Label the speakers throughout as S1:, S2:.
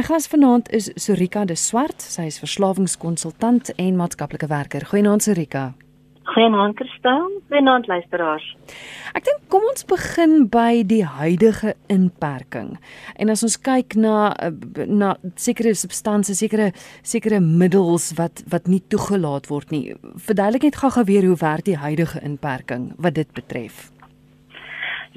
S1: My gas vanaand is Sorika de Swart. Sy is verslawingskonsultant en maatskaplike werker. Goeienaand Sorika.
S2: Goeienaand Kristal, goeienaand luisteraars.
S1: Ek dink kom ons begin by die huidige inperking. En as ons kyk na na sekere substansies, sekere sekere middels wat wat nie toegelaat word nie. Verduidelik net gou-gou weer hoe werk die huidige inperking wat dit betref.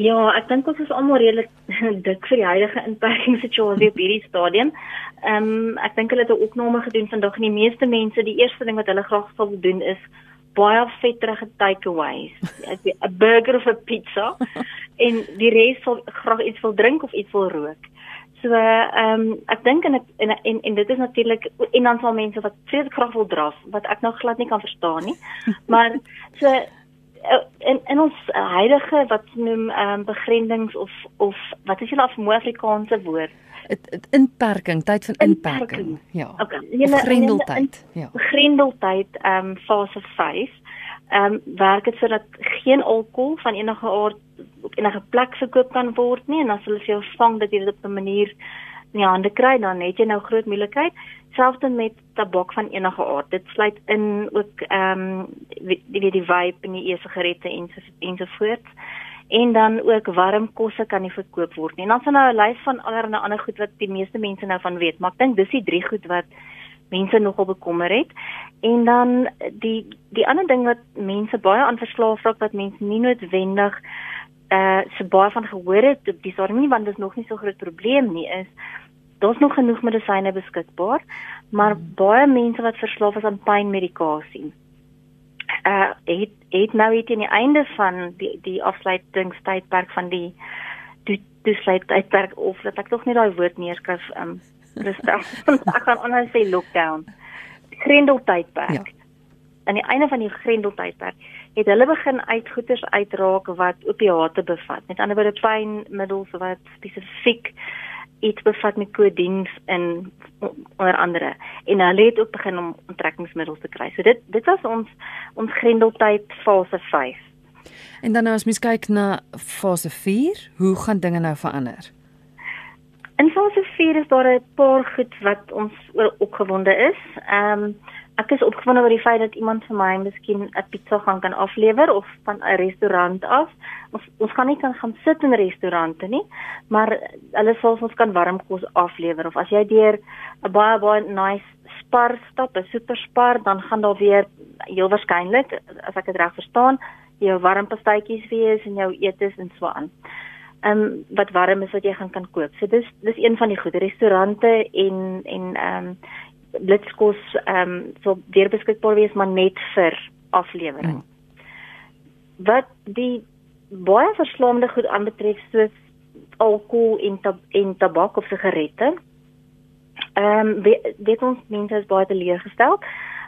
S2: Ja, ek dink ons is almal redelik dik vir die huidige inperkingssituasie op hierdie stadium. Ehm um, ek dink hulle het 'n opname gedoen vandag en die meeste mense, die eerste ding wat hulle graag sou doen is baie vetterige takeaways. 'n burger of 'n pizza en die res sal graag iets wil drink of iets wil rook. So ehm um, ek dink en, en en en dit is natuurlik en dan sal mense wat vreeslik graag wil draf wat ek nou glad nie kan verstaan nie. Maar so in in ons huidige wat noem ehm um, begrensings of of wat is julle Afrikaanse woord?
S1: Dit inperking, tyd van inperking. inperking. Ja.
S2: Okay. Julle grendeltyd. Ja. Grendeltyd ehm um, fase 5. Ehm um, werk dit sodat geen alkohol van enige aard op enige plek verkoop kan word nie en as hulle vir jou vang dat jy dit op 'n manier in die hande kry, dan het jy nou groot moeilikheid selfs met tabak van enige aard. Dit sluit in ook ehm um, die die vape en die e-sigarette en so ensovoorts. En dan ook warm kosse kan nie verkoop word nie. En dan is nou 'n lys van allerlei ander goed wat die meeste mense nou van weet, maar ek dink dis die drie goed wat mense nogal bekommer het. En dan die die ander ding wat mense baie aan verslaaf raak wat mense nie noodwendig uh, so baie van gehoor het op die stadium nie want dit is nog nie so groot probleem nie is daar's nog genoeg medisyne beskikbaar, maar hmm. baie mense wat verslaaf is aan pynmedikasie. Uh het het nou het aan die einde van die die afsluitingstydperk van die die tydperk of dat ek tog nie daai woord neerskryf um rustig. ek gaan anders sê lockdown. Grendeltydperk. Ja. Aan die einde van die grendeltydperk het hulle begin uitgoeters uitraak wat opiate bevat. Met ander woorde pynmiddels wat spesifiek iets bevat met kodiens in onder andere en hulle het ook begin om onttrekkingsmiddels te kry. So dit dit was ons ons grendeltyd fase 5.
S1: En dan nou as mens kyk na fase 4, hoe gaan dinge nou verander?
S2: In fase 4 is daar 'n paar goed wat ons opgewonde is. Ehm um, ek is opgewonde oor die feit dat iemand vir my miskien 'n pizza gaan kan aflewer of van 'n restaurant af. Ons ons gaan nie kan gaan sit in restaurante nie, maar hulle sal ons kan warm kos aflewer of as jy deur 'n baie baie nice spar stap, 'n super spar, dan gaan daar weer heel waarskynlik, as ek dit reg verstaan, jou warm pastytjies wees en jou etes en so aan. Ehm um, wat warm is wat jy gaan kan koop. So dis dis een van die goeie restaurante en en ehm um, blitskos ehm um, sal weer beskikbaar wees maar net vir aflewering. Hmm. Wat die baie verslaande goed aanbetref soos alkohol en tab en tabak of sigarette. Ehm um, dit ons mense is baie teleurgestel,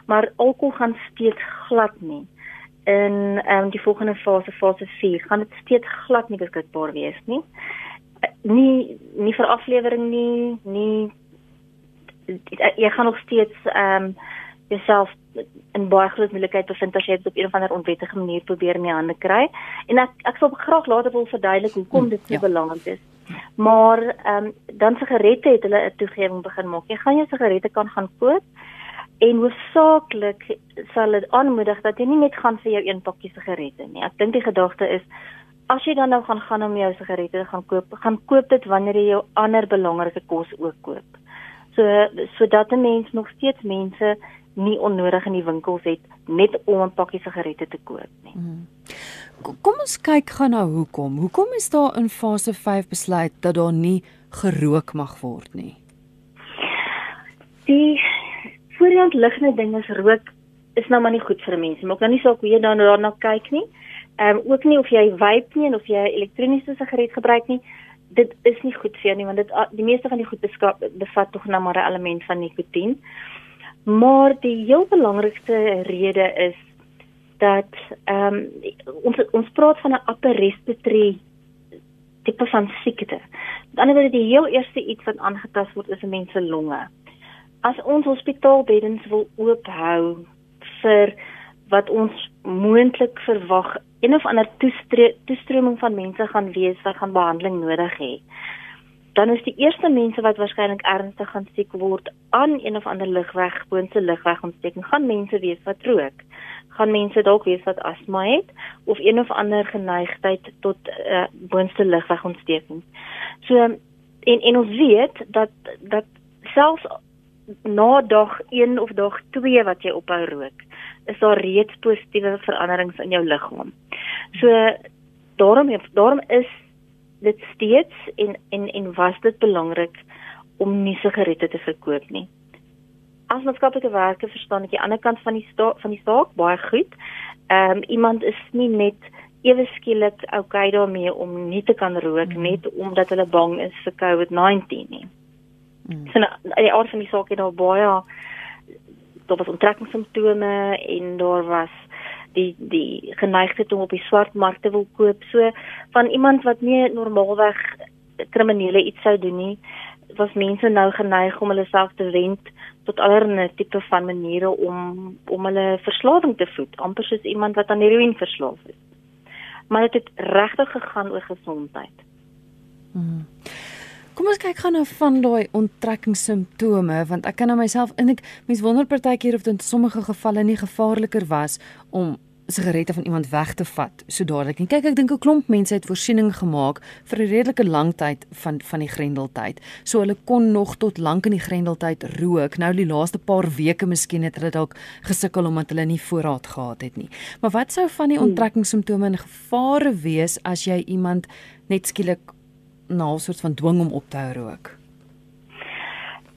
S2: maar alkohol gaan steeds glad nie. In ehm um, die volgende fase fase 4 gaan dit steeds glad nie beskikbaar wees nie. Nie nie vir aflewering nie, nie jy gaan nog steeds ehm um, jouself in baie groot moeilikheid bevind as jy dit op een of ander onwettige manier probeer in die hande kry. En ek ek sal graag later wil verduidelik hoekom hmm, dit so ja. belangrik is. Maar ehm um, dan sigarette het hulle 'n toegewing begin maak. Jy gaan jou sigarette kan gaan koop en hoofsaaklik sal dit aanmoedig dat jy nie net gaan vir jou een pakkie sigarette nie. Ek dink die gedagte is as jy dan nou gaan gaan om jou sigarette te gaan koop, gaan koop dit wanneer jy jou ander belangrike kos ook koop so sodat 'n mens nog steeds mense nie onnodig in die winkels het net om 'n pakkie sigarette te koop nie. Hmm.
S1: Kom ons kyk gou na hoekom. Hoekom is daar in fase 5 besluit dat daar nie gerook mag word nie?
S2: Die voorhand liggende ding is rook is nou maar nie goed vir mense. Maak nou nie saak hoe jy dan daarna kyk nie. Ehm um, ook nie of jy vape nie en of jy elektroniese sigaret gebruik nie dit is nie goed vir jou nie want dit die meeste van die goed beskap bevat tog nou maar 'n element van nikotien. Maar die heel belangrikste rede is dat ehm um, ons ons praat van 'n upper respiratory tipe van siekte. Met ander woorde die heel eerste iets wat aangetast word is 'n mens se longe. As ons hospitaalbeddens wil oophou vir wat ons moontlik verwag een of ander toestroming van mense gaan wees wat gaan behandeling nodig hê. dan is die eerste mense wat waarskynlik ernstig gaan siek word aan een of ander lugweg, boonste lugwegontsteking, gaan mense wees wat rook. Gaan mense dalk wees wat asma het of een of ander geneigtheid tot uh, boonste lugwegontsteking. So en en ons weet dat dat selfs na dag 1 of dag 2 wat jy ophou rook, is daar reeds positiewe veranderings in jou liggaam. So daarom daarom is dit steeds en en en was dit belangrik om nie sigarette te verkoop nie. As maatskaplike werker verstaan ek die ander kant van die sta van die saak baie goed. Ehm um, iemand is nie net ewe skielik okay daarmee om nie te kan rook mm. net omdat hulle bang is vir COVID-19 nie. Mm. So nou, die aard van die saak het daar baie daar was onttrekkingssimptome en daar was die die geneigtheid om op die swart mark te wil koop. So van iemand wat nie normaalweg kriminele iets sou doen nie, was mense nou geneig om hulle self te wend tot allerlei tipe van maniere om om hulle verslawing te voed, amper soos iemand wat aan heroïne verslaaf is. Maar dit het, het regtig gegaan oor gesondheid.
S1: Hmm. Kom ons kyk gou na van daai onttrekkingssimptome want ek kan aan myself in ek mens wonder partykeer of dit in sommige gevalle nie gevaarliker was om sigarette van iemand weg te vat so dadelik. En kyk, ek dink 'n klomp mense het voorsiening gemaak vir 'n redelike lang tyd van van die grendeltyd. So hulle kon nog tot lank in die grendeltyd rook. Nou die laaste paar weke miskien het hulle dalk gesukkel omdat hulle nie voorraad gehad het nie. Maar wat sou van die hmm. onttrekkingssimptome in gevare wees as jy iemand net skielik na 'n soort van dwing om op te hou rook?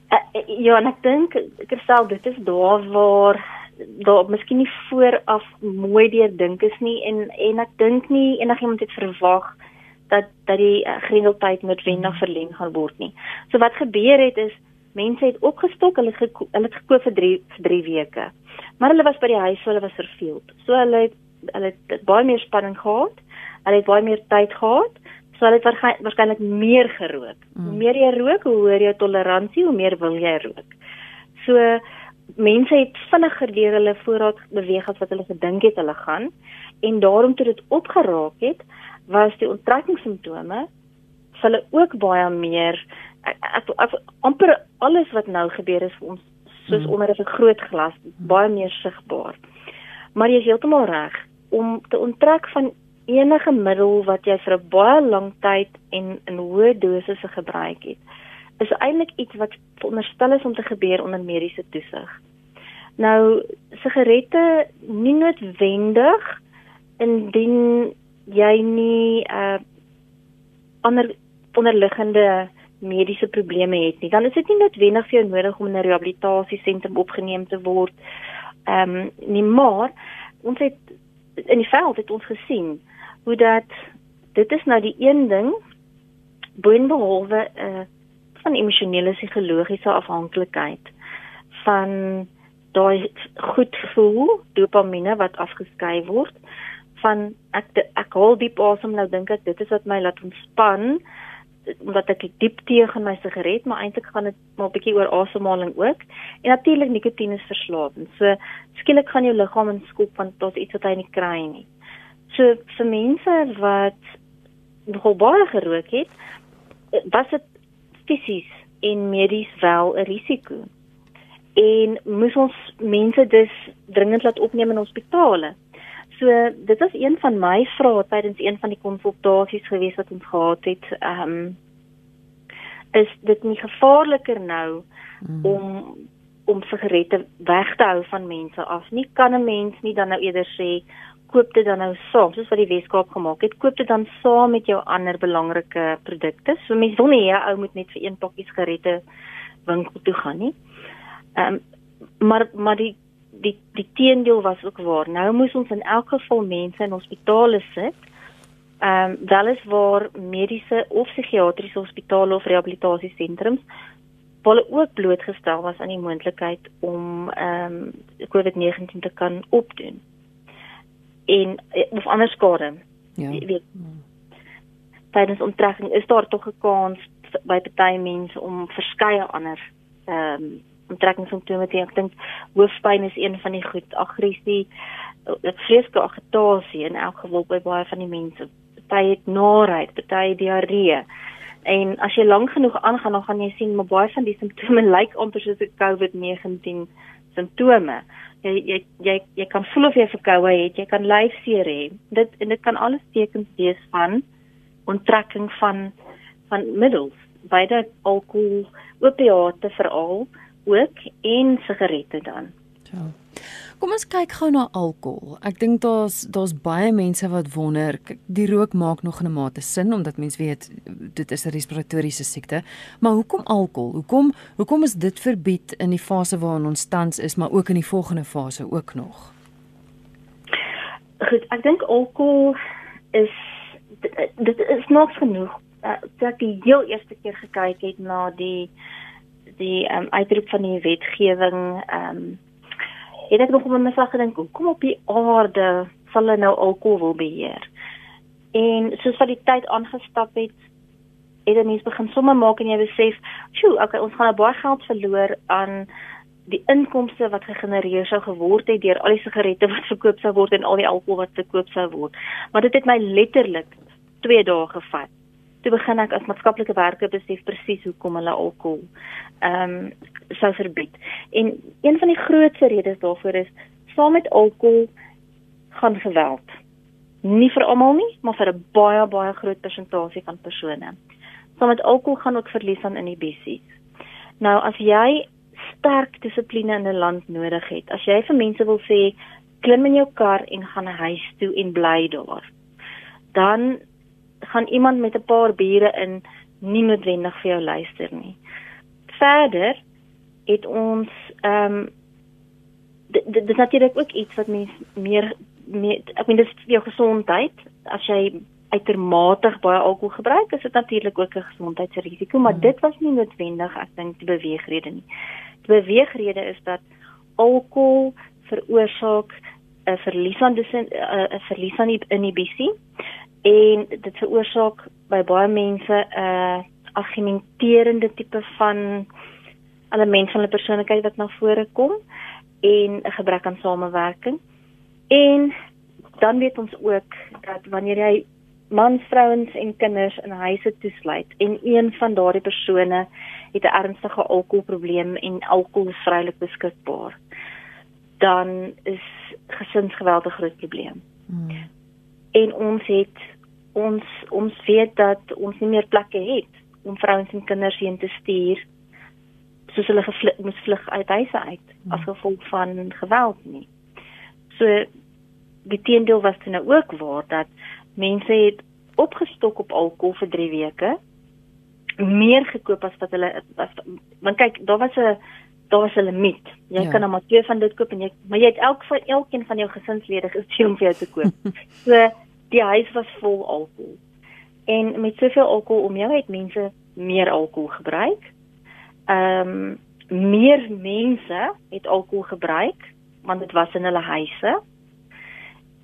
S2: Uh, ja, en ek dink sê dit is daar waar daar miskien nie vooraf mooi deur dink is nie en en ek dink nie enigiemand het verwag dat dat die uh, grendeltyd noodwendig verleng gaan word nie. So wat gebeur het is mense het opgestok, hulle geko hulle het gekoop vir 3 vir 3 weke. Maar hulle was by die huis, hulle was verveeld. So hulle het, hulle het baie meer spanning gehad. Hulle het baie meer tyd gehad. So hulle het waarskynlik meer gerook. Mm. Hoe meer jy rook, hoe hoër jou toleransie, hoe meer wil jy rook. So mense het vinniger deur hulle voorraad beweeg as wat hulle gedink het hulle gaan en daarom toe dit opgeraak het was die onttrekkingssimptome vir hulle ook baie meer ek, ek, ek, amper alles wat nou gebeur is vir ons soos hmm. onder 'n groot glas baie meer sigbaar maar jy is heeltemal reg om te onttrek van enige middel wat jy vir 'n baie lang tyd en in hoë dosisse gebruik het is eintlik iets wat veronderstel is om te gebeur onder mediese toesig. Nou sigarette nie noodwendig indien jy nie uh ander onderliggende mediese probleme het nie. Dan is dit nie noodwendig vir jou nodig om in 'n rehabilitasiesentrum opgeneem te word. Ehm um, nie maar ons het in die veld het ons gesien hoe dat dit is nou die een ding boonbehalwe 'n uh, van emosionele psigologiese afhanklikheid van daai goed gevoel dopamine wat afgeskei word van ek ek hou diep asem nou dink ek dit is wat my laat ontspan omdat ek diep teeg in my sigaret maar eintlik gaan dit maar 'n bietjie oor asemhaling ook. En natuurlik nikotien is verslawend so skielik gaan jou liggaam in skop want daar's iets wat hy nie kry nie. So vir mense wat nogal baie gerook het was dit fisies en medies wel 'n risiko. En moes ons mense dus dringend laat opneem in hospitale. So dit was een van my vrae tydens een van die konsultasies gewees wat ons gehad het. Ehm um, is dit nie gevaarliker nou mm. om om sigarette weg te hou van mense af nie? Kan 'n mens nie dan nou eerder sê koop dit dan nou saam soos wat die Weskaap gemaak het koop dit dan saam met jou ander belangrike produkte. So mense wil nie 'n ou moet net vir een pakkie sigarette winkel toe gaan nie. Ehm um, maar maar die die die teendeel was ook waar. Nou moes ons in elk geval mense in hospitale sit. Ehm um, wel is waar mediese of psigiatriese hospitale of rehabilitasiesentrums hulle ook blootgestel was aan die moontlikheid om ehm um, COVID-19 te kan opdoen en eh, of ander skade. Ja. Weet. Tydens onttrekking is daar tog 'n kans by party mense om verskeie ander ehm um, onttrekkingssimptome te hê. Ek dink hoofpyn is een van die goed, aggressie, eh, vreeslike agitasie in elk geval by baie van die mense. Party het naait, party diarree. En as jy lank genoeg aangaan, dan gaan jy sien maar baie van die simptome lyk amper soos 'n COVID-19 simptome. Jy jy jy jy kan voel of jy verkoue het, jy kan lyfseer hê. Dit en dit kan alles tekens wees van onttrekking van van middels, beide alkohol, opiate veral ook en sigarette dan.
S1: Ja. Kom ons kyk gou na alkohol. Ek dink daar's daar's baie mense wat wonder, die rook maak nog 'n mate sin omdat mens weet dit is 'n respiratoriese siekte, maar hoekom alkohol? Hoekom hoekom is dit verbied in die fase waarin ons tans is, maar ook in die volgende fase ook nog?
S2: Goed, ek dink alkohol is dit is nog genoeg. Ek het die heel eerste keer gekyk het na die die ehm um, uitroep van die wetgewing ehm um, het ek nog op myself gedink, kom op die aarde sal hulle nou alkohol wil beheer. En soos wat die tyd aangestap het, het dit mense begin somme maak en jy besef, "Sjoe, okay, ons gaan nou baie geld verloor aan die inkomste wat gegenereer sou geword het deur al die sigarette wat verkoop sou word en al die alkohol wat verkoop sou word." Maar dit het my letterlik 2 dae gevat toe begin ek as maatskaplike werker besef presies hoekom hulle alkohol ehm um, sou verbied. En een van die grootste redes daarvoor is saam met alkohol gaan geweld. Nie vir almal nie, maar vir 'n baie baie groot persentasie van persone. Saam met alkohol gaan ook verlies aan inhibisies. Nou as jy sterk dissipline in 'n land nodig het, as jy vir mense wil sê klim in jou kar en gaan huis toe en bly daar, dan gaan iemand met 'n paar biere in nie noodwendig vir jou luister nie. Verder het ons ehm um, dit dis natuurlik ook iets wat mens meer meer ek meen dis jou gesondheid as jy uitermate baie alkohol gebruik is dit natuurlik ook 'n gesondheidsrisiko maar hmm. dit was nie noodwendig ek dink die beweegrede nie. Die beweegrede is dat alkohol veroorsaak 'n verlies aan 'n verlies aan inhibisie en dit veroorsaak by baie mense 'n uh, argumenterende tipe van element van 'n persoonlikheid wat na vore kom en 'n gebrek aan samewerking. En dan weet ons ook dat wanneer jy mans, vrouens en kinders in huise toesluit en een van daardie persone het 'n ernstige alkoholprobleem en alkohol is vrylik beskikbaar, dan is gesinsgeweld 'n groot probleem. Hmm en ons het ons ons weet dat ons nie meer plekke het om vrouens en kinders heen te stuur soos hulle gevlug moes vlug uit huise uit as gevolg van geweld nie. So die teendeel was dan nou ook waar dat mense het opgestok op alkohol vir 3 weke meer gekoop as wat hulle was want kyk daar was 'n daar was 'n limiet. Jy ja. kan nou maar twee van dit koop en jy maar jy het elk vir elkeen van jou gesinslede gesien om vir jou te koop. so die huis was vol alkohol. En met soveel alkohol om jou het mense meer alkohol gebruik. Ehm um, meer mense het alkohol gebruik want dit was in hulle huise.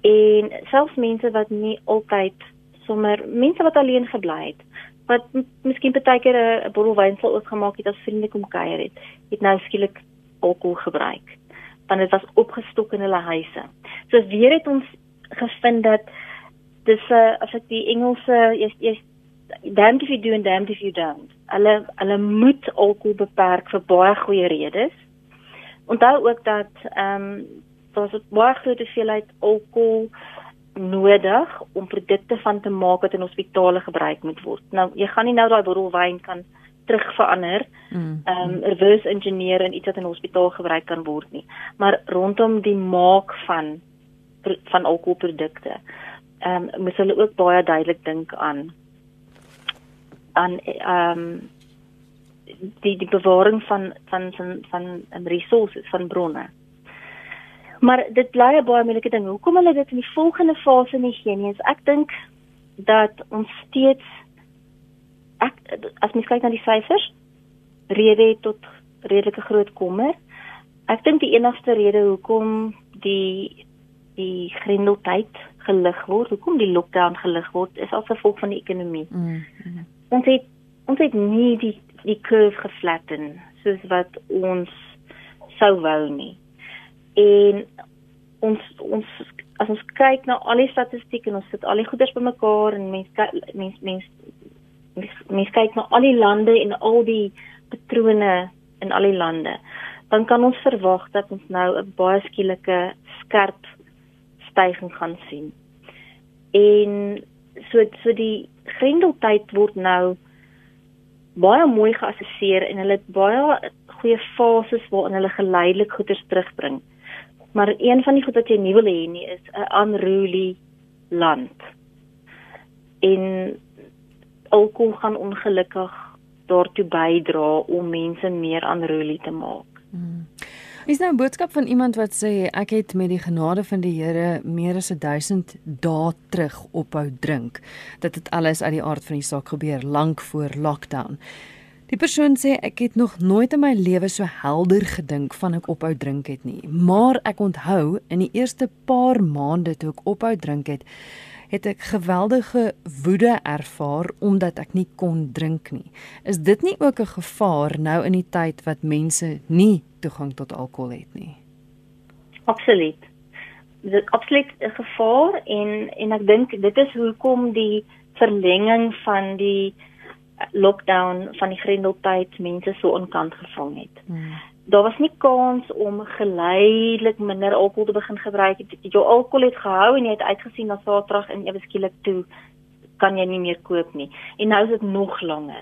S2: En selfs mense wat nie altyd sommer mense wat alleen gebly het wat miskien baie keer 'n bottel wyn sal oopgemaak het as vriende kom kuier het, het nou skielik alkohol gebruik. Want dit was opgestok in hulle huise. So weer het ons gevind dat dis 'n uh, as ek die Engelse jy jy damned if you do and damned if you don't. Hulle hulle moet alkohol beperk vir baie goeie redes. Onthou ook dat ehm um, daar's 'n baie groot hoeveelheid alkohol nodig om produkte van te maak wat in hospitale gebruik moet word. Nou, jy gaan nie nou daai bottel wyn kan terugverander, mm. ehm mm. um, reverse engineer en iets wat in hospitaal gebruik kan word nie. Maar rondom die maak van van alkoholprodukte, ehm um, moet hulle ook baie duidelik dink aan aan ehm um, die die bewaring van van van van van resources van bronne. Maar dit bly 'n baie moeilike ding. Hoekom hulle dit in die volgende fase nie gee nie? Ek dink dat ons steeds ek as mens kyk na die syfers, rede tot redelike groot kommer. Ek dink die enigste rede hoekom die die grendeltyd gelig word, hoekom die lockdown gelig word, is as gevolg van die ekonomie. Mm -hmm. Ons het ons het nie die die curve geflatten soos wat ons sou wou nie en ons ons as ons kyk na al die statistieke en ons sit al die goeders bymekaar en mense mense mense mens kyk na al die lande en al die patrone in al die lande, dan kan ons verwag dat ons nou 'n baie skielike skerp stygings gaan sien. En so so die grendeltyd word nou baie mooi geassesseer en hulle het baie goeie fases waarin hulle geleidelik goeders terugbring. Maar een van die goed wat jy nie wil hê nie is 'n unruly land. En alkohol gaan ongelukkig daartoe bydra om mense meer unruly te maak. Hmm.
S1: Is nou 'n boodskap van iemand wat sê ek het met die genade van die Here meer as 1000 dae terug ophou drink. Dit het alles uit die aard van die saak gebeur lank voor lockdown. Die persoon sê ek het nog nooit in my lewe so helder gedink van ek ophou drink het nie, maar ek onthou in die eerste paar maande toe ek ophou drink het, het ek geweldige woede ervaar omdat ek nie kon drink nie. Is dit nie ook 'n gevaar nou in die tyd wat mense nie toegang tot alkohol het nie?
S2: Absoluut. Dit is absoluut 'n gevaar en en ek dink dit is hoekom die verlenging van die lockdown van die grendeltyd mense so onkant gevang het. Hmm daar was nie kans om geleidelik minder alkohol te begin gebruik het. Jou alkohol het gehou en jy het uitgesien na Saterdag en ewe skielik toe kan jy nie meer koop nie. En nou is dit nog langer.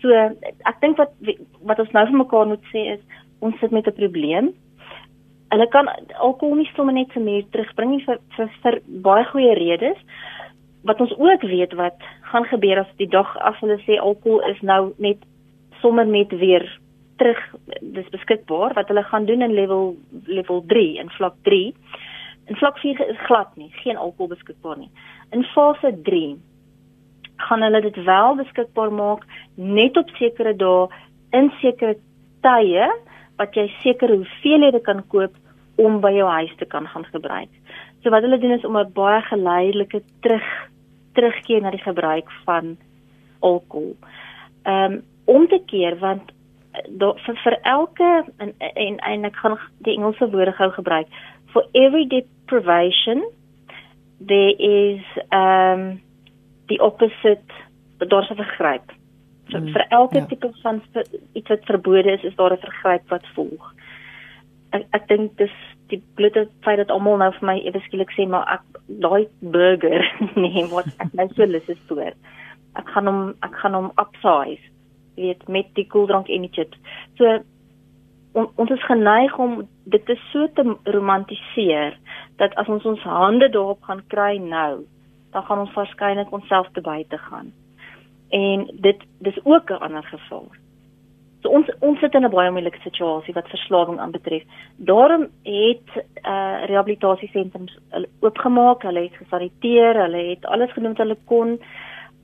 S2: So ek dink wat wat ons nou vir mekaar moet sê is ons sit met 'n probleem. Hulle kan alkohol nie sommer net vir meer terugbring nie vir, vir vir baie goeie redes. Wat ons ook weet wat gaan gebeur as die dag as hulle sê alkohol is nou net sommer net weer terug dis beskikbaar wat hulle gaan doen in level level 3 in vlak 3. In vlak 4 is glad nie, geen alkohol beskikbaar nie. In fase 3 gaan hulle dit wel beskikbaar maak net op sekere dae in sekere tye wat jy sekere hoeveelhede kan koop om by jou huis te kan gaan gebruik. So wat hulle doen is om 'n baie geleidelike terug terugkeer na die gebruik van alkohol. Ehm um, om te keer want do, vir vir elke en, en en ek gaan die Engelse woorde gou gebruik for every deprivation there is um the opposite daar's 'n vergryp so, mm, vir elke ja. tipe van iets wat verbode is is daar 'n vergryp wat volg ek ek dink dis die blote feit dat almal nou vir my ewe skielik sê maar ek daai burger nee wat ek nou so lus is vir ek gaan hom ek gaan hom upsize weet met die koeldrank en die chips. So on, ons is geneig om dit te so te romantiseer dat as ons ons hande daarop gaan kry nou, dan gaan ons waarskynlik onsself te buite gaan. En dit dis ook 'n ander gevaar. So ons ons sit in 'n baie moeilike situasie wat verslawing aanbetref. Daarom het uh rehabilitasiesentrums oopgemaak, hulle het gesaniteer, hulle het alles gedoen wat hulle kon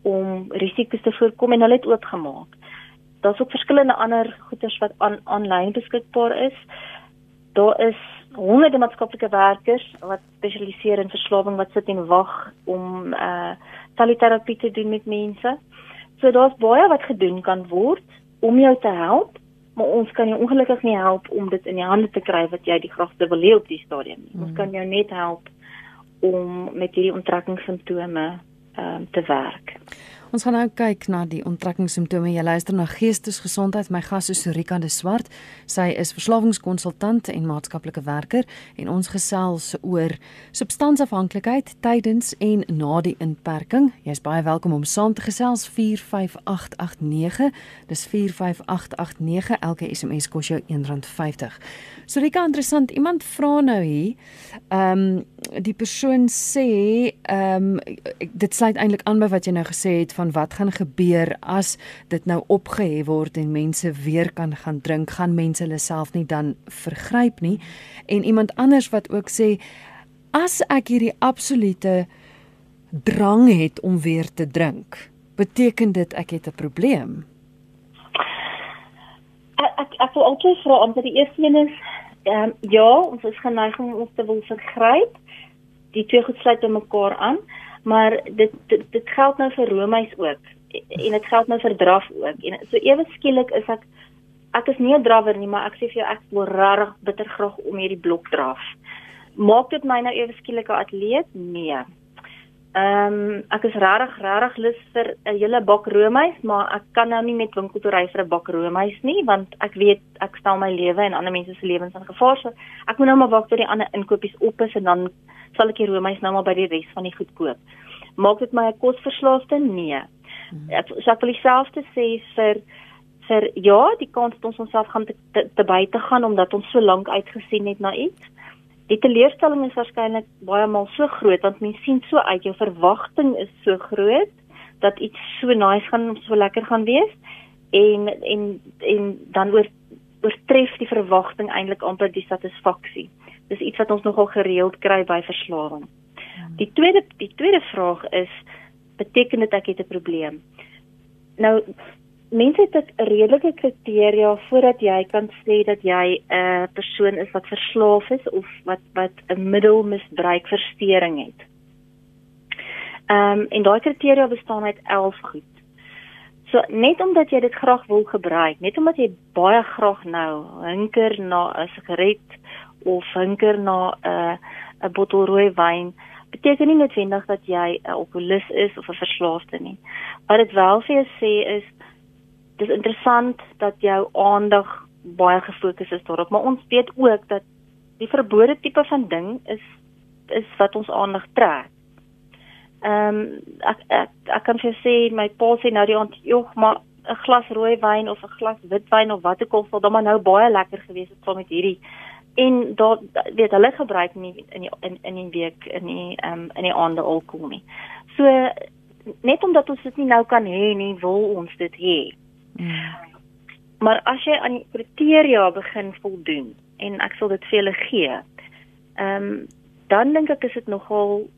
S2: om risiko's te voorkom en hulle het oopgemaak daar's ook verskillende ander goederes wat aanlyn beskikbaar is. Daar is honderde maatskaplike werkers wat spesialiseer in verslawing wat sit en wag om uh eh, taliterapie te doen met mense. So daar's baie wat gedoen kan word om jou te help, maar ons kan jou ongelukkig nie help om dit in die hande te kry wat jy die graagste wil hê op die stadium nie. Mm. Ons kan jou net help om met hierdie onttrekkingssimptome ehm um, te werk.
S1: Ons gaan nou kyk na die onttrekkingssimptome. Jy luister na Geestesgesondheid. My gas is Surika de Swart. Sy is verslawingskonsultant en maatskaplike werker en ons gesels oor substansafhanklikheid tydens en na die inperking. Jy's baie welkom om saam te gesels 45889. Dis 45889. Elke SMS kos jou R1.50. Surika, interessant. Iemand vra nou hier. Ehm um, die persoon sê ehm um, dit sluit eintlik aan by wat jy nou gesê het van van wat gaan gebeur as dit nou opgehef word en mense weer kan gaan drink, gaan mense hulle self nie dan vergryp nie. En iemand anders wat ook sê as ek hierdie absolute drang het om weer te drink, beteken dit ek het 'n probleem.
S2: Ek ek, ek wil altyd vra om die eerste een is ehm um, ja, ons is geneig om ons te wil vergryp. Die twee goed sluit by mekaar aan maar dit dit, dit geld nou vir Romeis ook. En dit geld nou vir draf ook. En so ewe skielik is ek ek is nie 'n drawer nie maar ek sê vir jou ek wil regtig bitter graag om hierdie blok draf. Maak dit my nou ewe skielik 'n atleet? Nee Ehm um, ek is regtig regtig lus vir 'n hele bak roomys, maar ek kan nou nie met winkel toe ry vir 'n bak roomys nie, want ek weet ek stel my lewe en ander mense se lewens in gevaar. So ek moet nou maar wag tot die ander inkopies op is en dan sal ek die roomys nou maar by die res van die goed koop. Maak dit my 'n kosverslaafde? Nee. Hmm. Ek sou ek wil dieselfde sê vir vir ja, die kans dat ons onsself gaan te, te, te buite gaan omdat ons so lank uitgesien het na iets. Die teleurstelling is waarskynlik baie maal so groot want mense sien so uit jou verwagting is so groot dat iets so nice gaan so lekker gaan wees en en en dan oor oortref die verwagting eintlik amper die satisfaksie. Dis iets wat ons nogal gereeld kry by verslawing. Die tweede die tweede vraag is beteken dit ek het 'n probleem? Nou mense het 'n redelike kriteria voordat jy kan sê dat jy 'n uh, persoon is wat verslaaf is of wat wat 'n middelmisbruik verstoring het. Ehm um, en daai kriteria bestaan uit 11 goed. So net omdat jy dit graag wil gebruik, net omdat jy baie graag nou hinker na 'n sigaret of hinker na 'n uh, 'n bottel rooi wyn, beteken nie noodwendig dat jy 'n alkoholist is of 'n verslaafde nie. Wat dit wel vir jou sê is dis interessant dat jou aandag baie gefokus is daarop, maar ons weet ook dat die verbode tipe van ding is is wat ons aandag trek. Ehm um, ek, ek ek kan vir sê my pa sê nou die aand, "Jog, maar 'n glas rooi wyn of 'n glas witwyn of wat ook al sal dan maar nou baie lekker gewees het saam met hierdie." En daar weet hulle gebruik nie in die in in die week in die ehm um, in die aande alkohol nie. So net omdat ons dit nie nou kan hê nie, wil ons dit hê. Mm. Maar as jy aan die kriteria begin voldoen en ek sal dit vir julle gee. Ehm um, dan dink ek is dit nogal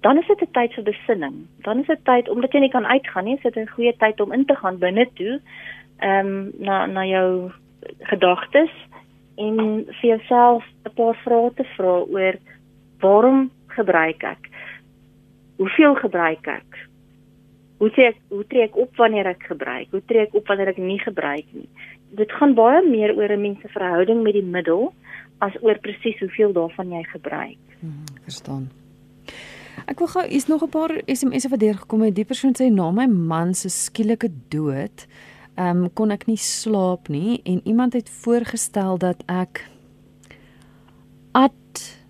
S2: dan is dit 'n tyd vir besinning. Dan is dit tyd omdat jy nie kan uitgaan nie, is dit 'n goeie tyd om in te gaan binne toe. Ehm um, na na jou gedagtes en vir jouself 'n paar vrae te vra oor waarom gebruik ek? Hoeveel gebruik ek? Hoe tree ek hoe tree ek op wanneer ek gebruik? Hoe tree ek op wanneer ek nie gebruik nie? Dit gaan baie meer oor 'n mens se verhouding met die middel as oor presies hoeveel daarvan jy gebruik.
S1: Hmm, verstaan. Ek wil gou is nog 'n paar SMS'e wat deurgekom het. Die persoon sê na my man se skielike dood, ehm um, kon ek nie slaap nie en iemand het voorgestel dat ek at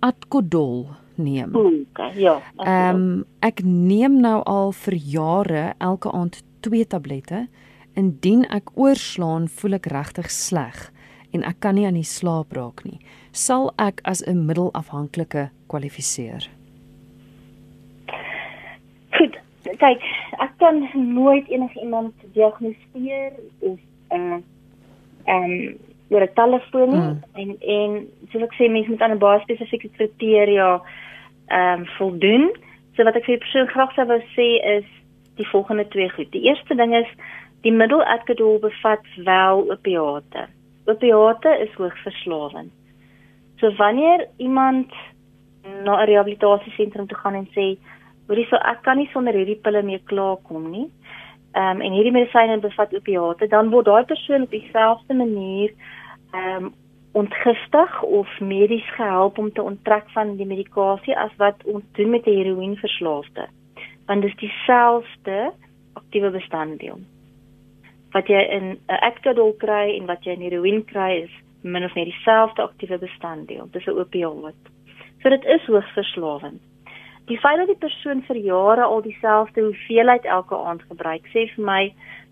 S1: atkodol neem.
S2: Okay, ja.
S1: Ehm um, ek neem nou al vir jare elke aand 2 tablette. Indien ek oorslaan, voel ek regtig sleg en ek kan nie aan die slaap raak nie. Sal ek as 'n middelafhanklike kwalifiseer?
S2: Goed, kyk, ek kan nooit enigiemand diagnoseer of 'n uh, ehm um, oor 'n telefoon mm. en en soos ek sê mense moet aan 'n baie spesifieke kriteria ehm um, voldoen. So wat ek vir die persoon graag sou wou sê is die volgende twee goed. Die eerste ding is die middel Adderall bevat wel opiate. Opiate is hoogs verslawend. So wanneer iemand na 'n rehabilitasiesentrum toe gaan en sê, "Hoorie, so ek kan nie sonder hierdie pille mee klaarkom nie." Um, en hierdie medisyne bevat opiate, dan word daai persoon op dieselfde manier ehm um, ontgiftig of medies gehelp om te onttrek van die medikasie as wat ons doen met 'n heroïneverslaafde. Want dit is dieselfde aktiewe bestanddeel. Wat jy in 'n Adderall kry en wat jy in heroïne kry is min of meer dieselfde aktiewe bestanddeel. Dis 'n opioid. So dit is hoogs verslawend. Die feit dat die persoon vir jare al dieselfde hoeveelheid elke aand gebruik, sê vir my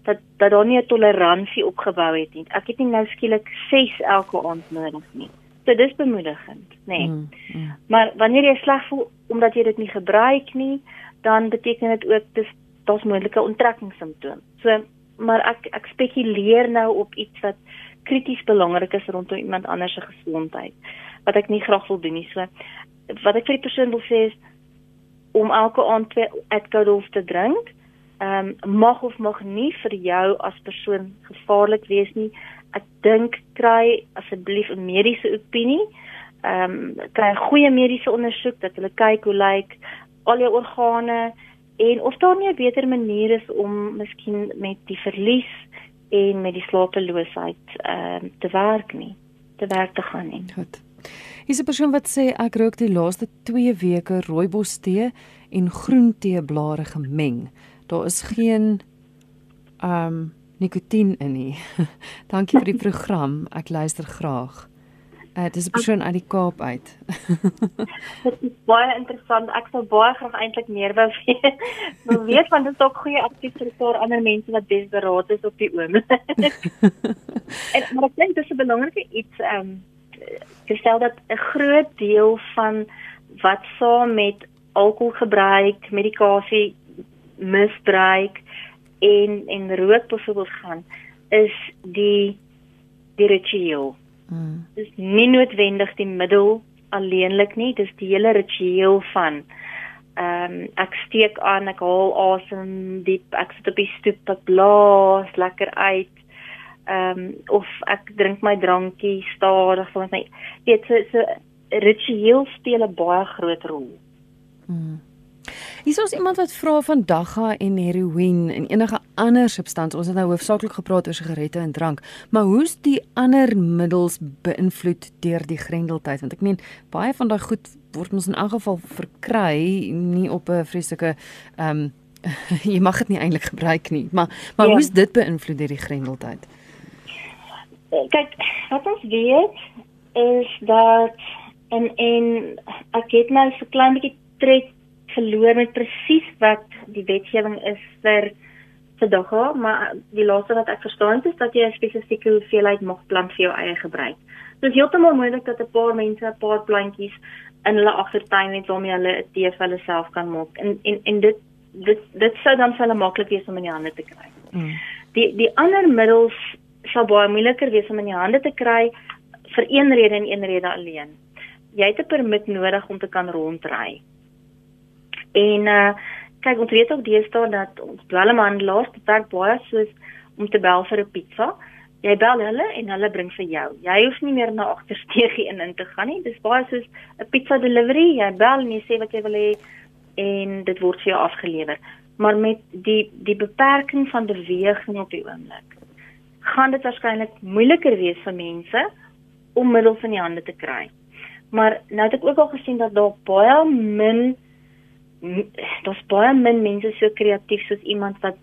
S2: dat dat daar nie 'n toleransie opgebou het nie. Ek het nie nou skielik 6 elke aand nodig nie. So dis bemoedigend, nê. Nee. Mm, mm. Maar wanneer jy sleg voel omdat jy dit nie gebruik nie, dan beteken dit ook dis daar's moontlike onttrekkingssimptome. So maar ek ek spekuleer nou op iets wat krities belangrik is rondom iemand anders se gesondheid wat ek nie graag wil doen nie. So wat ek vir die persoon wil sê is om elke aand twee Adderall te drink ehm um, mag of mag nie vir jou as persoon gevaarlik wees nie. Ek dink kry asseblief 'n mediese opinie. Ehm um, kry 'n goeie mediese ondersoek dat hulle kyk hoe lyk al jou organe en of daar nie 'n beter manier is om miskien met die verlies en met die slapeloosheid ehm um, te werk nie, te werk te gaan nie.
S1: Goed. Hier's 'n persoon wat sê ek rook die laaste 2 weke rooibos tee en groen tee blare gemeng. Daar is geen um nikotien in nie. Dankie vir die program. Ek luister graag. Uh, dit is 'n persoon uit die Kaap uit.
S2: dit is baie interessant. Ek sou baie graag eintlik meer wou weet. Wil weet want dit is ook goeie advies vir vir ander mense wat desperate is op die oomblik. en maar ek dink dis 'n belangrike iets ehm um, gestel dat 'n groot deel van wat saam met alkoholgebruik, medikasie misbruik en en rook byvoorbeeld gaan is die die ritueel Mm. Dis nie noodwendig die middel alleenlik nie, dis die hele ritueel van ehm um, ek steek aan, ek haal asem diep, ek sit op die stoep, ek blaas lekker uit. Ehm um, of ek drink my drankie stadig, want my weet so so ritueel speel 'n baie groot rol.
S1: Mm. Hier is iemand wat vra van dagga en heroïne en enige ander substansie. Ons het nou hoofsaaklik gepraat oor sigarette en drank, maar hoe's die ander middels beïnvloed deur die grendeltyd? Want ek meen baie van daai goed word ons in elk geval verkry nie op 'n vreeslike ehm um, jy mag dit nie eintlik gebruik nie, maar maar ja. hoe's dit beïnvloed deur die grendeltyd?
S2: Kyk, wat ons weet is dat en en ek het nou so klein bietjie tred verloor met presies wat die wetgewing is vir vir dogga, maar die laaste wat ek verstaan is dat jy 'n spesifieke hoeveelheid mag plant vir jou eie gebruik. So dit is heeltemal moontlik dat 'n paar mense 'n paar plantjies in hulle agtertuin het waarmee hulle 'n tee vir hulle self kan maak. En en en dit dit dit sou dan vir hulle maklik wees om in die hande te kry. Mm. Die die ander middels sal baie moeiliker wees om in die hande te kry vir een rede en een rede alleen. Jy het 'n permit nodig om te kan rondry. En uh kyk ons weet ook deesdae dat ons dwelmhandelaars beperk baie soos om te bel vir 'n pizza. Jy bel hulle en hulle bring vir jou. Jy hoef nie meer na agtersteegie in in te gaan nie. Dis baie soos 'n pizza delivery. Jy bel en jy sê wat jy wil hê en dit word vir jou afgelewer. Maar met die die beperking van beweging op die oomblik gaan dit waarskynlik moeiliker wees vir mense om middels in die hande te kry. Maar nou het ek ook al gesien dat daar baie min daar's baie min mense so kreatief soos iemand wat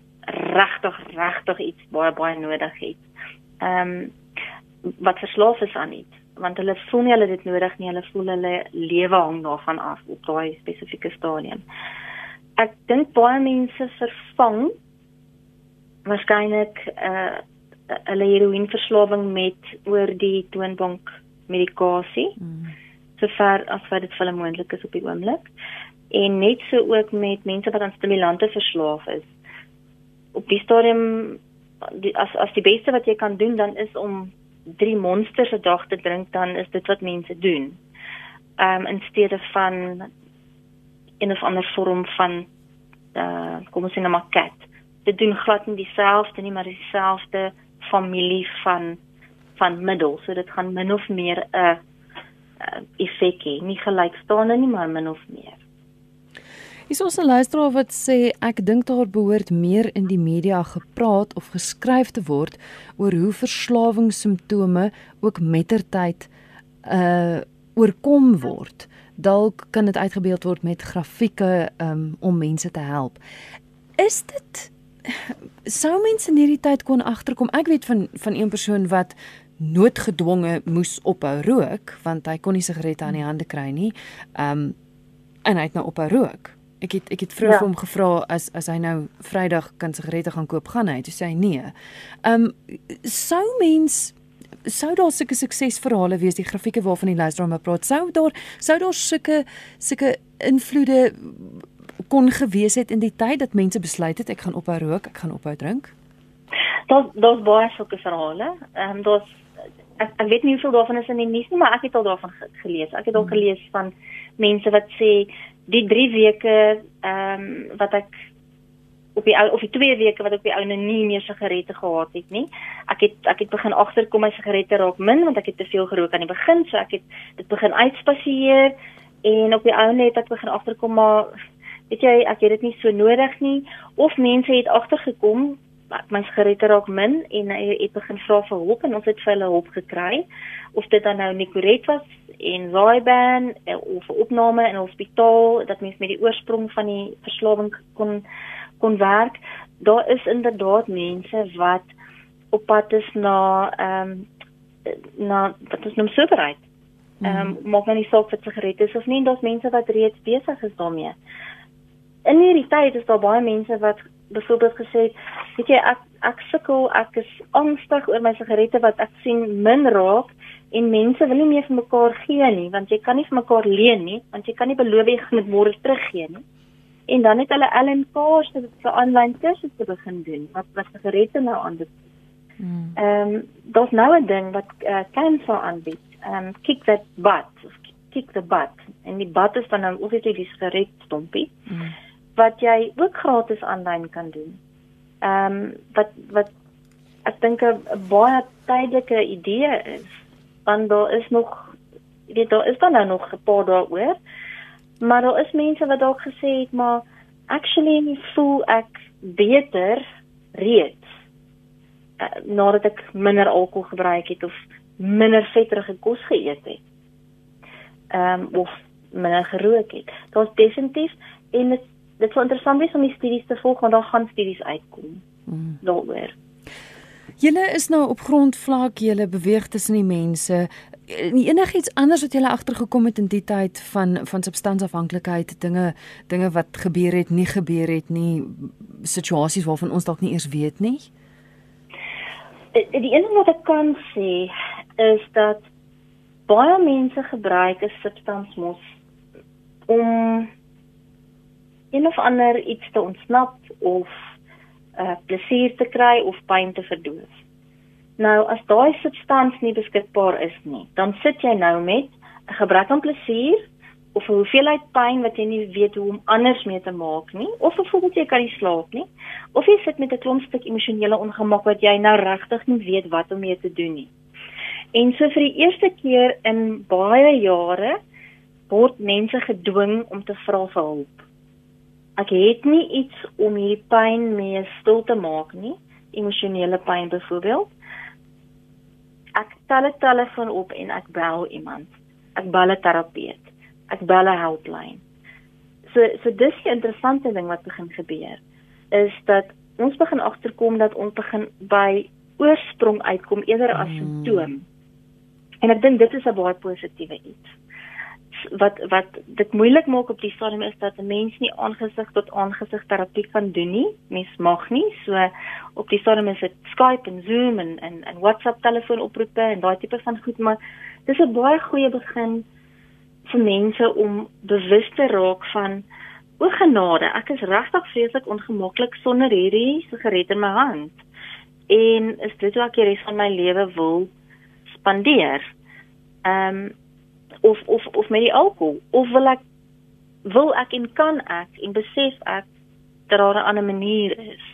S2: regtig regtig iets baie baie nodig het. Ehm um, wat verslaaf is aan iets want hulle voel nie hulle dit nodig nie, hulle voel hulle lewe hang daarvan af op daai spesifieke stadium. Ek dink baie mense vervang waarskynlik eh uh, hulle heroïneverslawing met oor die toonbank medikasie. Mm. Sover as wat dit vir hulle moontlik is op die oomblik en net so ook met mense wat aan stimulante verslaaf is. Op die stadium die, as as die beste wat jy kan doen dan is om drie monsters 'n dag te drink dan is dit wat mense doen. Ehm um, in steede van in 'n ander vorm van uh kom ons sê nou maar kat. Dit doen glad nie dieselfde nie, maar dieselfde familie van van middels. So dit gaan min of meer 'n uh, effek hê, nie gelykstaande nie, maar min of meer.
S1: Hier's ons 'n luisteraar wat sê ek dink daar behoort meer in die media gepraat of geskryf te word oor hoe verslawingssymptome ook mettertyd uh oorkom word. Dalk kan dit uitgebeeld word met grafieke um, om mense te help. Is dit sou mense in hierdie tyd kon agterkom? Ek weet van van een persoon wat noodgedwonge moes ophou rook want hy kon nie sigarette aan die hande kry nie. Um en hy het nou ophou rook. Ek het ek het vroeg ja. vir hom gevra as as hy nou Vrydag kan sigarette gaan koop gaan hy toe sê hy nee. Um, sou mens sou daar sulke suksesverhale wees die grafieke waarvan die luisteraar maar praat sou daar sou daar sulke sulke invloede kon gewees het in die tyd dat mense besluit het ek gaan ophou rook, ek gaan ophou drink.
S2: Daar daar's baie sulke verhale. Ehm um, daar's ek, ek weet nie hoeveel daarvan is in die nuus nie, maar ek het al daarvan gelees. Ek het al hmm. gelees van mense wat sê die 3 weke ehm um, wat ek op die of die 2 weke wat ek op die ou nie meer sigarette gehad het nie. Ek het ek het begin agterkom my sigarette raak min want ek het te veel gerook aan die begin, so ek het dit begin uitspasieer en op die ou net ek begin agterkom maar weet jy ek het dit nie so nodig nie of mense het agtergekom my sigarette raak min en hy het begin vra vir hulp en ons het vir hulle hulp gekry of dit dan nou Nicorette was en Zyban eh, of 'n opname in 'n hospitaal dat mens met die oorsprong van die verslawing kon kon werk daar is inderdaad mense wat op pad is na ehm um, na wat is nou soberheid. Ehm um, maak nou nie saak wat sigarette is of nie, daar's mense wat reeds besig is daarmee. In hierdie tyd is daar baie mense wat byvoorbeeld gesê het, weet jy ek ek sukkel, ek is angstig oor my sigarette wat ek sien min raak en mense wil nie meer vir mekaar gee nie, want jy kan nie vir mekaar leen nie, want jy kan nie beloof jy gaan dit môre teruggee nie. En dan het hulle Ellen Kaas se aanlyn kursus begin doen wat wat sigarette nou aanbied Hmm. Ehm um, daar's nou 'n ding wat uh, Cancer aanbied. Ehm um, kick that butt, kick the butt. En die butt is dan nou obviously die sigaret stompie. Mm. Wat jy ook gratis aanlyn kan doen. Ehm um, wat wat ek dink 'n baie tydelike idee is. Want daar is nog weet daar is dan nou nog 'n paar dae oor. Maar daar is mense wat dalk gesê het maar actually voel ek beter reeds uh, nadat ek minder alkohol gebruik het of minder vetterige kos geëet het. Ehm um, of minder gerook het. Daar's definitief en dit dit sou interessant wees om die studies te volg want daar gaan studies uitkom. Mm. Daaroor.
S1: Julle is nou op grondvlak, julle beweeg tussen die mense. Enigiets anders wat julle agtergekom het in die tyd van van substansafhanklikheid, dinge dinge wat gebeur het, nie gebeur het nie, situasies waarvan ons dalk nie eers weet nie?
S2: die, die een ding wat ek kan sê is dat baie mense gebruik 'n substans mos om een of ander iets te ontsnap of uh plesier te kry of pyn te verdoof. Nou as daai substans nie beskikbaar is nie, dan sit jy nou met 'n gebrek aan plesier of 'n hoeveelheid pyn wat jy nie weet hoe om anders mee te maak nie, of byvoorbeeld jy kan nie slaap nie, of jy sit met 'n klomp stuk emosionele ongemak wat jy nou regtig nie weet wat om mee te doen nie. En so vir die eerste keer in baie jare word mense gedwing om te vra vir hulp. Ek het nie iets om hierdie pyn mee stil te maak nie, emosionele pyn byvoorbeeld. Ek tel 'n telefoon op en ek bel iemand. Ek bel 'n terapeut ek bel 'n helpline. So so dis die interessante ding wat begin gebeur is dat ons begin agterkom dat ons begin by oorsprong uitkom eerder as simptoom. Mm. En ek dink dit is 'n baie positiewe iets. Wat wat dit moeilik maak op die stadium is dat 'n mens nie aangesig tot aangesig terapie kan doen nie. Mens mag nie. So op die stadium is dit Skype en Zoom en en en WhatsApp telefoonoproepe en daai tipe van goed, maar dis 'n baie goeie begin vir mense om bewus te raak van o genade, ek is regtig vreeslik ongemaklik sonder hierdie sigaret in my hand. En is dit wat ek die res van my lewe wil spandeer? Ehm um, of of of met die alkohol of wil ek wil ek en kan ek en besef ek dat daar 'n ander manier is.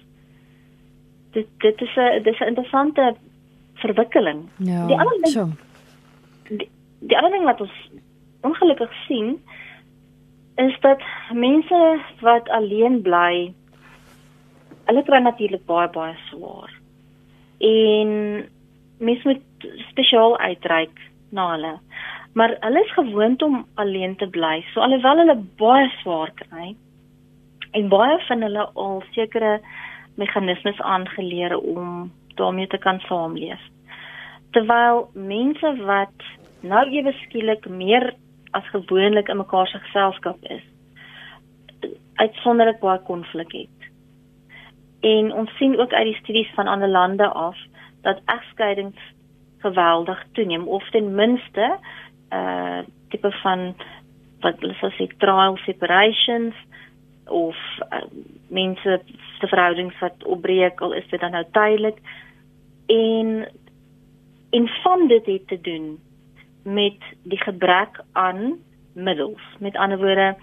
S2: Dit dit is 'n dis 'n interessante verwikkeling.
S1: Ja. Die ander ding so.
S2: die, die ander ding wat ons ongelukkig sien is dat mense wat alleen bly hulle kry natuurlik baie baie swaar. En mense moet spesiaal uitreik na hulle. Maar hulle is gewoond om alleen te bly. So alhoewel hulle baie swaar kry en baie van hulle al sekere meganismes aangeleer om daarmee te kan saamleef. Terwyl mense wat nou ewe skielik meer as gewoonlik in mekaar se geselskap is uitsonderlik baie konflik het. En ons sien ook uit die studies van ander lande af dat egskeidings geweldig toeneem of ten minste uh tipe van wat hulle sou sê trial separations of uh, mense se verhoudings wat opbreek al is dit dan nou tydelik en en van dit het te doen met die gebrek aan middels. Met ander woorde,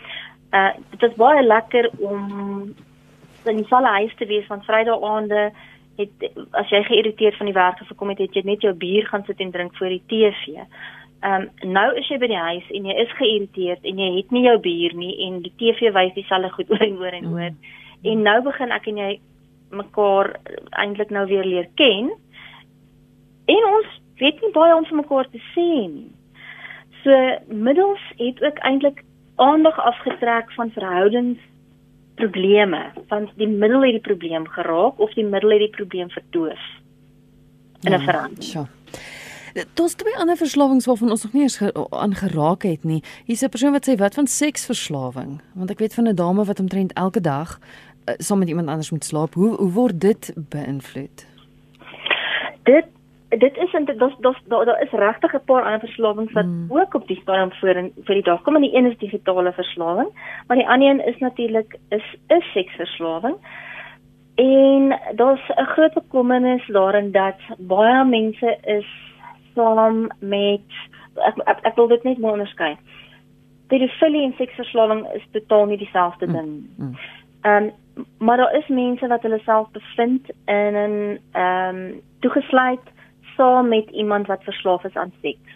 S2: uh dit is baie lekker om in die volle huis te wees van Vrydag aande het as jy geïrriteerd van die werk gekom het, het jy net jou bier gaan sit en drink voor die TV. Ehm um, nou is jy by die huis en jy is geïrriteerd en jy het nie jou bier nie en die TV wys dieselfde goed oor en oor en oor. Mm. En nou begin ek en jy mekaar eintlik nou weer leer ken. En ons weet nie baie om vir mekaar te sê nie. So middels het ook eintlik aandag afgetrek van verhoudings probleme, want die middel het die probleem geraak of die middel het die probleem verdoof in 'n ja, verandering. Ja.
S1: Daar's twee ander verslawings waarvan ons nog nie eens aan geraak het nie. Hier's 'n persoon wat sê wat van seksverslawing? Want ek weet van 'n dame wat omtrent elke dag uh, saam met iemand anders moet slaap. Hoe hoe word dit beïnvloed?
S2: Dit dit is en dit daar's daar daar is regtig 'n paar ander verslawings wat hmm. ook op die stadium voor in vir die dag kom en die een is digitale verslawing, maar die ander een is natuurlik is is seksverslawing. En daar's 'n groot bekommernis daarin dat baie mense is saam met ek, ek ek wil dit net mooi onderskei. Pedofilie en seksverslawing is totaal nie dieselfde hmm. ding. Mm. Ehm um, maar daar is mense wat hulle self bevind in 'n ehm um, toegesluit saam met iemand wat verslaaf is aan seks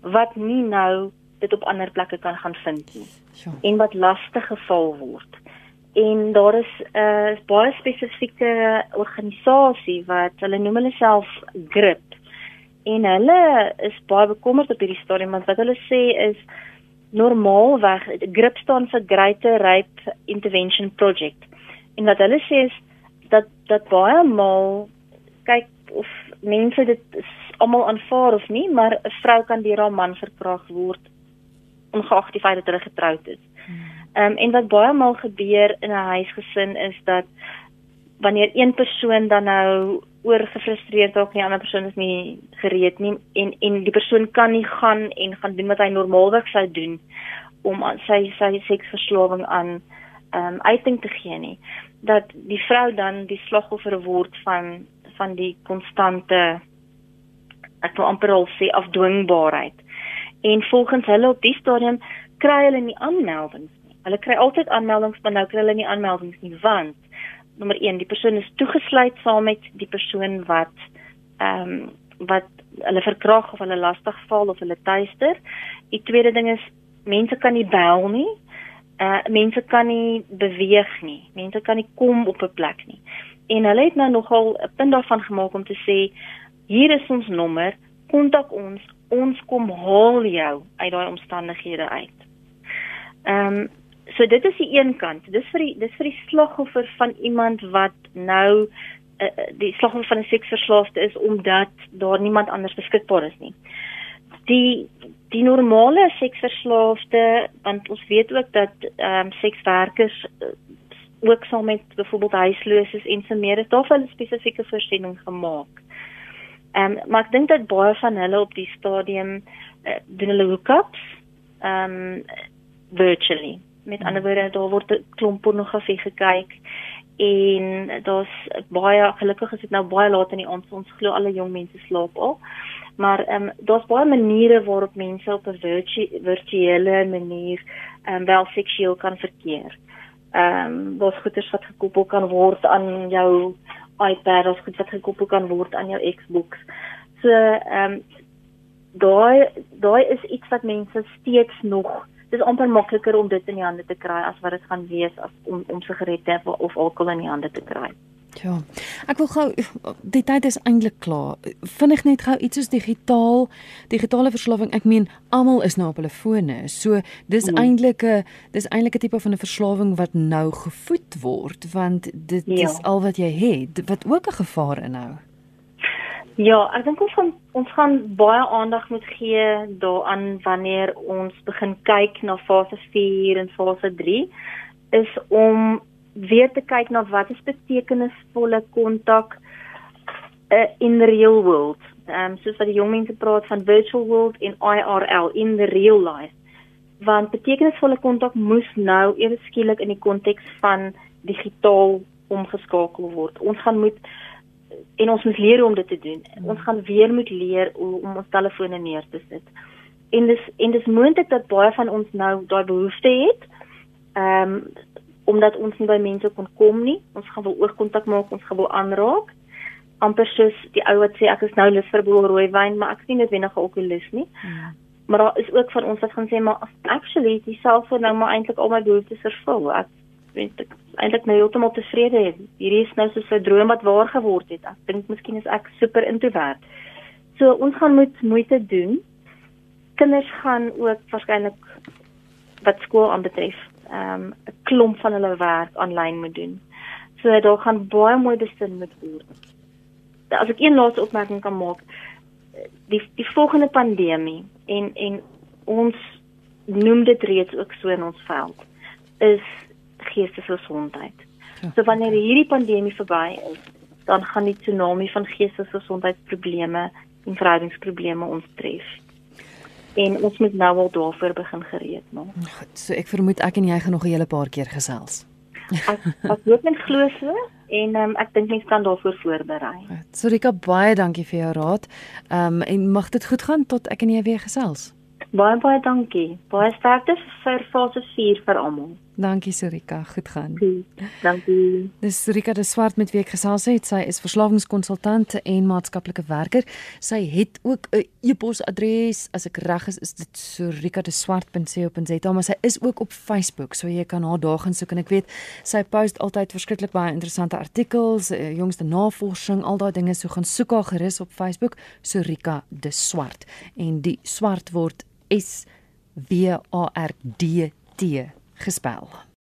S2: wat nie nou dit op ander plekke kan gaan vind nie ja. en wat lastig geval word en daar is 'n uh, baie spesifieke organisasie wat hulle noem hulle self grip en hulle is baie bekommerd op hierdie stadium want wat hulle sê is normaalweg grip staan vir Greater Rape Intervention Project en wat hulle sê is dat dat baie maal kyk of mense dit almal aanvaar of nie, maar 'n vrou kan deur haar man verkragt word ongeag die feit dat hulle getroud is. Hmm. Ehm um, en wat baie maal gebeur in 'n huisgesin is dat wanneer een persoon dan nou oor gefrustreerd raak en die ander persoon is nie gereed nie en en die persoon kan nie gaan en gaan doen wat hy normaalweg sou doen om aan sy sy seksverslawing aan ehm um, uiting te gee nie dat die vrou dan die slagoffer word van van die konstante ek wil amper al sê afdwingbaarheid. En volgens hulle op die stadium kry hulle nie aanmeldings nie. Hulle kry altyd aanmeldings, maar nou kry hulle nie aanmeldings nie want nommer 1, die persoon is toegesluit saam met die persoon wat ehm um, wat hulle verkrag of hulle lastig val of hulle tuister. Die tweede ding is mense kan nie bel nie. Uh mense kan nie beweeg nie. Mense kan nie kom op 'n plek nie en hulle het nou nogal 'n punt daarvan gemaak om te sê hier is ons nommer, kontak ons, ons kom haal jou uit daai omstandighede uit. Ehm um, so dit is die een kant. Dis vir die dis vir die slagoffer van iemand wat nou uh, die slagoffer van 'n seksverslaafde is omdat daar niemand anders beskikbaar is nie. Die die normale seksverslaafde want ons weet ook dat ehm um, sekswerkers ook saam met byvoorbeeld huisloses en so meer, daar het hulle spesifieke voorsiening gemaak. Ehm um, maar ek dink dat baie van hulle op die stadium uh, doen hulle hookups ehm um, virtually. Met ander woorde, daar word klomp pornografie gekyk en daar's baie gelukkig is dit nou baie laat in die aand ons glo alle jong mense slaap al. Maar ehm um, daar's baie maniere waarop mense op 'n virtu virtuele manier ehm um, wel seksueel kan verkeer ehm um, daar's goeders wat gekoppel kan word aan jou iPad, daar's goed wat gekoppel kan word aan jou Xbox. So ehm um, daai daai is iets wat mense steeds nog dis amper makliker om dit in die hande te kry as wat dit gaan wees as om om sigarette of alkohol in die hande te kry.
S1: Ja. Ek wil gou die tyd is eintlik klaar. Vinnig net gou iets soos digitaal, digitale verslawing. Ek meen almal is nou op hulle fone. So dis mm. eintlik 'n dis eintlik 'n tipe van 'n verslawing wat nou gevoed word want dit ja. is al wat jy het wat ook 'n gevaar inhou.
S2: Ja, ek dink ons gaan ons gaan baie aandag moet gee daaraan wanneer ons begin kyk na fase 4 en fase 3 is om weer te kyk na wat is betekenisvolle kontak uh, in the real world. Ehm um, soos wat die jong mense praat van virtual world en IRL in the real life. Want betekenisvolle kontak moes nou ewe skielik in die konteks van digitaal omgeskakel word. Ons gaan moet en ons moet leer om dit te doen. Ons gaan weer moet leer om, om ons telefone neer te sit. En dis en dis moontlik dat baie van ons nou daai behoefte het. Ehm um, omdat ons nie by mense kon kom nie. Ons gaan wel oogkontak maak, ons gaan wel aanraak. amper soos die ou wat sê ek is nou lus vir boel rooi wyn, maar ek sien dit wenige ook nie. Ja. Maar daar is ook van ons wat gaan sê maar actually die selfoon nou maar eintlik al my behoeftes vervul. Ek weet ek eintlik nou heeltemal tevrede. Hierdie is nou soos 'n droom wat waar geword het. Ek dink miskien is ek super introvert. So ons gaan moet moeite doen. Kinders gaan ook waarskynlik wat skool aanbetref, ehm um, 'n klomp van hulle werk aanlyn moet doen. So daar gaan baie mooi besin moet word. As ek een laaste opmerking kan maak, die die volgende pandemie en en ons noem dit reeds ook so in ons veld is geestesgesondheid. Ja, so wanneer hierdie pandemie verby is, dan gaan die tsunami van geestesgesondheidsprobleme en verhoudingsprobleme ons tref. En ons moet nou al daarvoor begin gereed maak.
S1: Goed, so ek vermoed ek en jy gaan nog 'n hele paar keer gesels.
S2: Ek ek hoop net glo so en um, ek dink mens kan daarvoor voorberei.
S1: Sorika baie dankie vir jou raad. Ehm um, en mag dit goed gaan tot ek en jy weer gesels.
S2: Baie baie dankie. Baie sterkte vir fase 4 vir almal.
S1: Dankie Sorika, goed gaan.
S2: Dankie.
S1: Dis Sorika de Swart met wie ek gesels het. Sy is verslawingskonsultant en maatskaplike werker. Sy het ook 'n e-posadres, as ek reg is, is dit sorikadeswart.co.za, maar sy is ook op Facebook, so jy kan haar daar gaan soek en ek weet sy post altyd verskriklik baie interessante artikels, eh, jongste navorsing, al daai dinge, so gaan soek haar gerus op Facebook, Sorika de Swart. En die swart word S W A R D T gespel.